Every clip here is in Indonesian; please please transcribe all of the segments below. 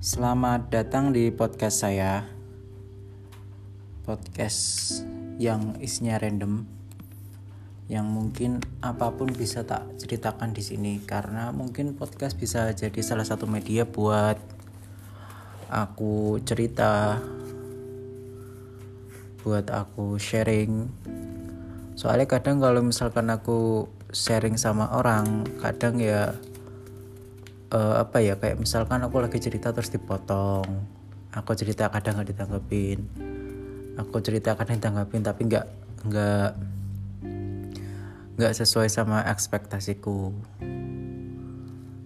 Selamat datang di podcast saya. Podcast yang isinya random. Yang mungkin apa pun bisa tak ceritakan di sini karena mungkin podcast bisa jadi salah satu media buat aku cerita buat aku sharing. Soalnya kadang kalau misalkan aku sharing sama orang, kadang ya uh, apa ya kayak misalkan aku lagi cerita terus dipotong aku cerita kadang nggak ditanggepin aku cerita kadang ditanggepin tapi nggak nggak nggak sesuai sama ekspektasiku.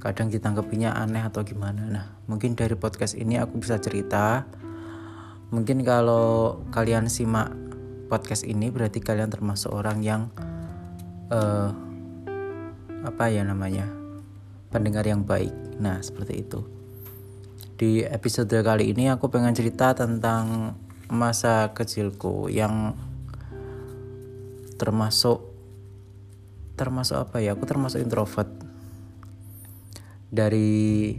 Kadang ditanggapinya aneh atau gimana. Nah mungkin dari podcast ini aku bisa cerita. Mungkin kalau kalian simak podcast ini berarti kalian termasuk orang yang uh, apa ya namanya pendengar yang baik. Nah, seperti itu. Di episode kali ini aku pengen cerita tentang masa kecilku yang termasuk termasuk apa ya? Aku termasuk introvert. Dari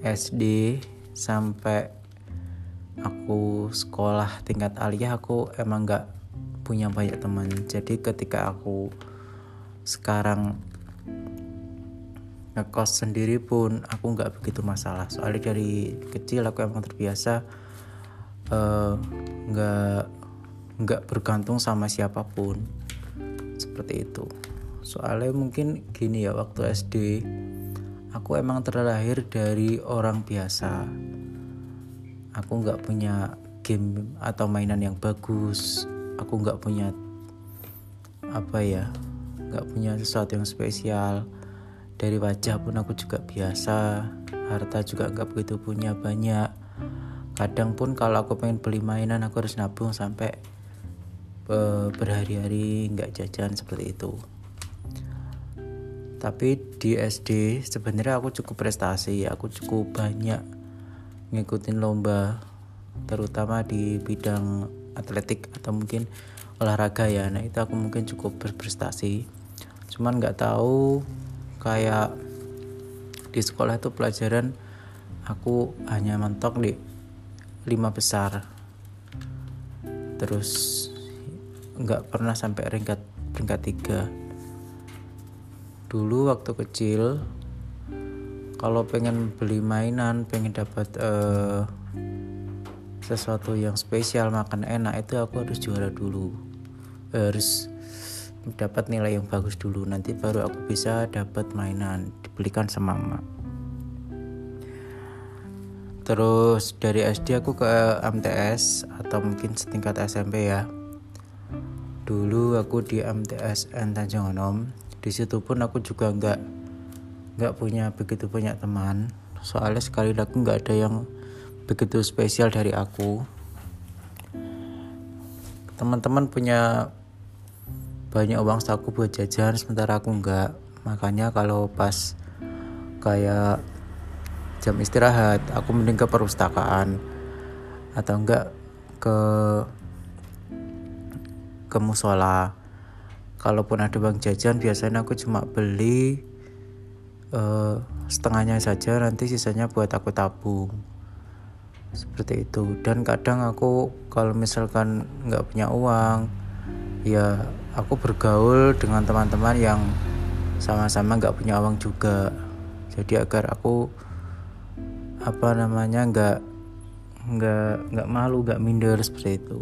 SD sampai aku sekolah tingkat aliyah aku emang gak punya banyak teman. Jadi ketika aku sekarang ngekos sendiri pun aku nggak begitu masalah. Soalnya dari kecil aku emang terbiasa eh, nggak uh, nggak bergantung sama siapa pun. Seperti itu. Soalnya mungkin gini ya waktu SD aku emang terlahir dari orang biasa. Aku nggak punya game atau mainan yang bagus. Aku nggak punya apa ya nggak punya sesuatu yang spesial dari wajah pun aku juga biasa harta juga nggak begitu punya banyak. Kadang pun kalau aku pengen beli mainan aku harus nabung sampai uh, berhari-hari nggak jajan seperti itu. Tapi di SD sebenarnya aku cukup prestasi aku cukup banyak ngikutin lomba terutama di bidang atletik atau mungkin olahraga ya. Nah itu aku mungkin cukup berprestasi. Cuman nggak tahu kayak di sekolah itu pelajaran aku hanya mentok di lima besar. Terus nggak pernah sampai peringkat peringkat tiga. Dulu waktu kecil kalau pengen beli mainan pengen dapat uh, sesuatu yang spesial makan enak itu aku harus juara dulu. Harus dapat nilai yang bagus dulu nanti baru aku bisa dapat mainan dibelikan sama mama terus dari SD aku ke MTS atau mungkin setingkat SMP ya. Dulu aku di MTSN Tanjung Anom di situ pun aku juga nggak nggak punya begitu banyak teman. Soalnya sekali lagi nggak ada yang begitu spesial dari aku. Teman-teman punya banyak uang saku buat jajan sementara aku enggak makanya kalau pas kayak jam istirahat aku mending ke perpustakaan. Atau enggak ke ke musola. Kalaupun ada uang jajan biasanya aku cuma beli uh, setengahnya saja nanti sisanya buat aku tabung. Seperti itu. Dan kadang aku kalau misalkan nggak punya uang ya aku bergaul dengan teman-teman yang sama-sama nggak punya uang juga. Jadi agar aku apa namanya nggak nggak nggak malu nggak minder seperti itu.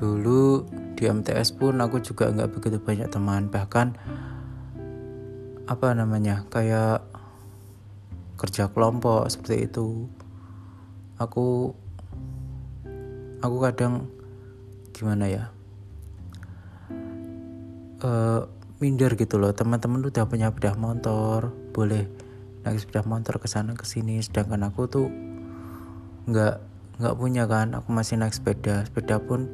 Dulu di MTS pun aku juga nggak begitu banyak teman. Bahkan apa namanya kayak kerja kelompok seperti itu. Aku aku kadang gimana ya? Uh, minder gitu loh. Teman-teman udah punya sepeda motor boleh naik sepeda motor ke sana ke sini. Sedangkan aku tuh nggak nggak punya kan. Aku masih naik sepeda. Sepeda pun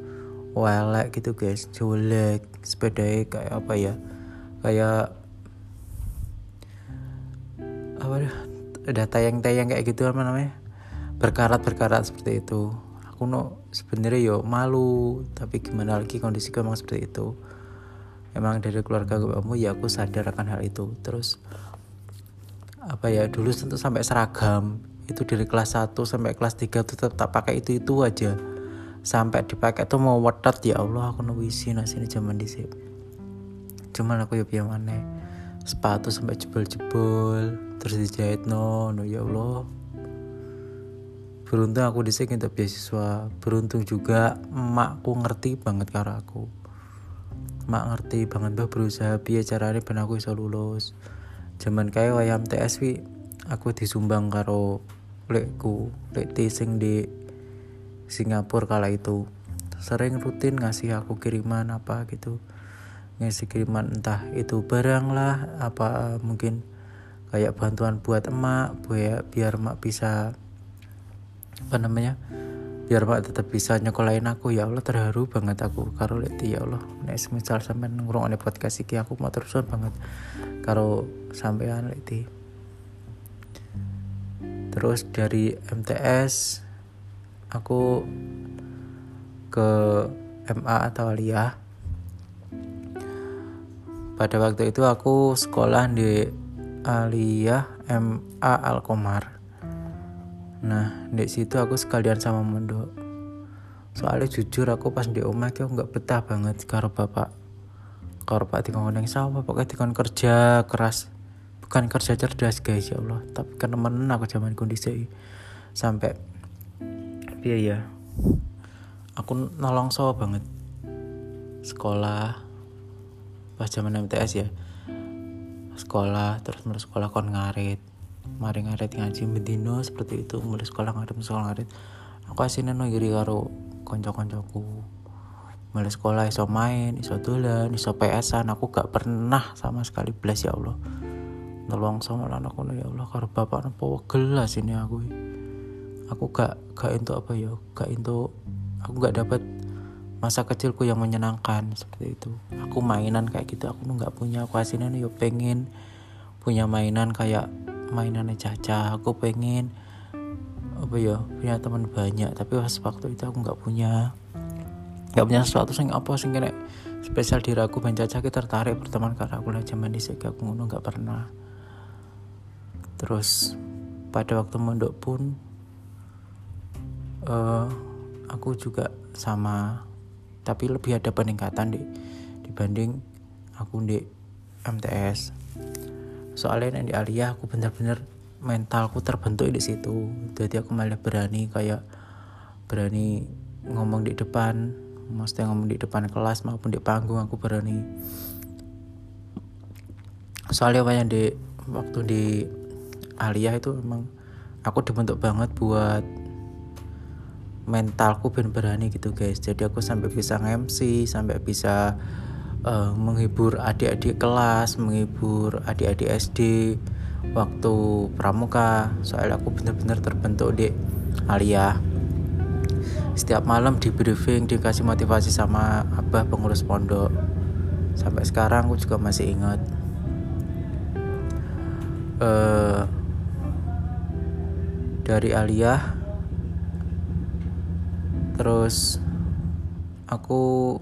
welek gitu guys. Jelek. Sepeda kayak apa ya? Kayak apa ada tayang-tayang kayak gitu apa namanya? Berkarat-berkarat seperti itu aku no sebenarnya yo malu tapi gimana lagi kondisi emang seperti itu. Emang dari keluarga kamu ya aku sadar akan hal itu. Terus apa ya dulu tentu sampai seragam itu dari kelas 1 sampai kelas 3 tuh tetap pakai itu itu aja. Sampai dipakai tuh mau wetot ya Allah aku nuwisi nasi ini zaman di sini cuman aku ya biar mana sepatu sampai jebol-jebol terus dijahit no no ya Allah beruntung aku di sini untuk beasiswa. Beruntung juga emakku ngerti banget karo aku. Mak ngerti banget bah berusaha biar caranya ben aku bisa lulus? Zaman kayak wayam TSW aku disumbang karo lekku lek sing di Singapura kala itu. Sering rutin ngasih aku kiriman apa gitu. Ngasih kiriman entah itu barang lah apa mungkin kayak bantuan buat emak biar biar emak bisa apa namanya? Biar pak tetap bisa nyekolahin aku. Ya Allah terharu banget aku karo leti ya Allah. Nek misal sampean ada podcast iki aku mau terusan banget karo sampean leti terus dari MTS aku ke MA atau Aliyah pada waktu itu aku sekolah di Aliyah MA Alkomar Nah, di situ aku sekalian sama mondok. Soalnya jujur aku pas di omah aku nggak betah banget karo bapak. Karo bapak dikon neng sawah, pokoknya dikon kerja keras. Bukan kerja cerdas guys ya Allah, tapi kan temen aku zaman kondisi sampai biaya. Aku nolong sawah banget. Sekolah pas zaman MTS ya. Sekolah terus mulai sekolah kon ngarit mari ngarit ngaji bedino seperti itu. Mulai sekolah ngarit sekolah ngarit. Aku asine no iri karo konco-koncoku. Mulai sekolah iso main iso dolan iso PS-an aku gak pernah sama sekali belas ya Allah. Nolong sama anakku ya Allah karo bapak nopo. Gelas ini aku. Aku gak gak itu apa ya gak itu aku gak dapat masa kecilku yang menyenangkan seperti itu. Aku mainan kayak gitu aku nggak punya. Aku aslinya yo pengen punya mainan kayak mainannya Caca aku pengen apa ya punya teman banyak. Tapi pas waktu itu aku nggak punya. Nggak punya sesuatu sing apa sing kena spesial diri aku. Ben Caca kita tertarik berteman karena aku lah zaman di aku nggak pernah. Terus pada waktu mondok pun uh, aku juga sama. Tapi lebih ada peningkatan di dibanding aku di MTS soalnya di Alia aku bener-bener mentalku terbentuk di situ. Jadi aku malah berani kayak berani ngomong di depan maksudnya ngomong di depan kelas maupun di panggung aku berani. Soalnya banyak di waktu di Alia itu memang aku dibentuk banget buat mentalku ben berani gitu guys. Jadi aku sampai bisa MC sampai bisa uh, menghibur adik-adik kelas, menghibur adik-adik SD waktu pramuka. Soalnya aku benar-benar terbentuk di Alia. Setiap malam di briefing dikasih motivasi sama abah pengurus pondok. Sampai sekarang aku juga masih ingat. Uh, dari Alia terus aku